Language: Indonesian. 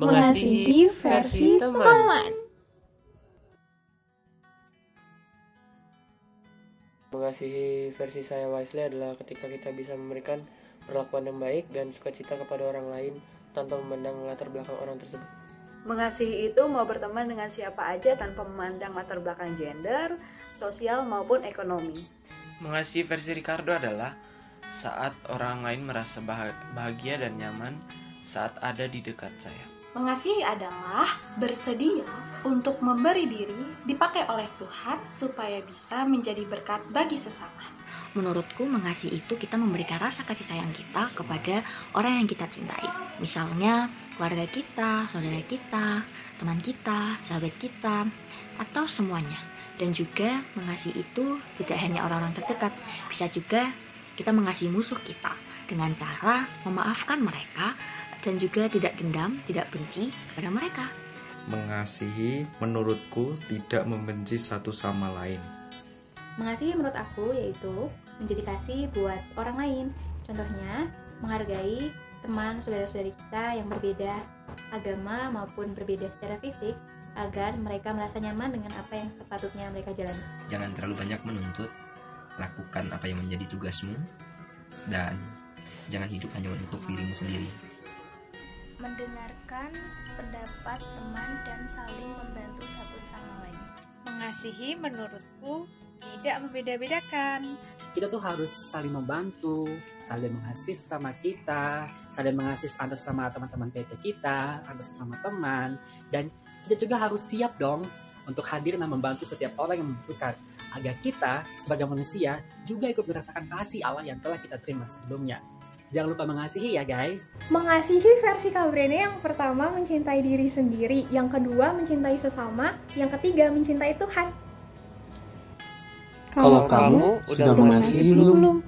Mengasihi versi teman. Mengasihi versi saya wisely adalah ketika kita bisa memberikan perlakuan yang baik dan sukacita kepada orang lain tanpa memandang latar belakang orang tersebut. Mengasihi itu mau berteman dengan siapa aja tanpa memandang latar belakang gender, sosial maupun ekonomi. Mengasihi versi Ricardo adalah saat orang lain merasa bahagia dan nyaman saat ada di dekat saya. Mengasihi adalah bersedia untuk memberi diri dipakai oleh Tuhan supaya bisa menjadi berkat bagi sesama. Menurutku mengasihi itu kita memberikan rasa kasih sayang kita kepada orang yang kita cintai. Misalnya keluarga kita, saudara kita, teman kita, sahabat kita, atau semuanya. Dan juga mengasihi itu tidak hanya orang-orang terdekat, bisa juga kita mengasihi musuh kita dengan cara memaafkan mereka dan juga tidak dendam, tidak benci kepada mereka. Mengasihi menurutku tidak membenci satu sama lain. Mengasihi menurut aku yaitu menjadi kasih buat orang lain. Contohnya, menghargai teman saudara-saudari kita yang berbeda agama maupun berbeda secara fisik agar mereka merasa nyaman dengan apa yang sepatutnya mereka jalani. Jangan terlalu banyak menuntut, lakukan apa yang menjadi tugasmu dan jangan hidup hanya untuk dirimu sendiri mendengarkan pendapat teman dan saling membantu satu sama lain. Mengasihi menurutku tidak membeda-bedakan. Kita tuh harus saling membantu, saling mengasihi sesama kita, saling mengasihi antar sama teman-teman PT kita, antar sama teman, dan kita juga harus siap dong untuk hadir dan membantu setiap orang yang membutuhkan agar kita sebagai manusia juga ikut merasakan kasih Allah yang telah kita terima sebelumnya. Jangan lupa mengasihi ya guys. Mengasihi versi Kabrene yang pertama mencintai diri sendiri, yang kedua mencintai sesama, yang ketiga mencintai Tuhan. Kalau kamu sudah mengasihi belum?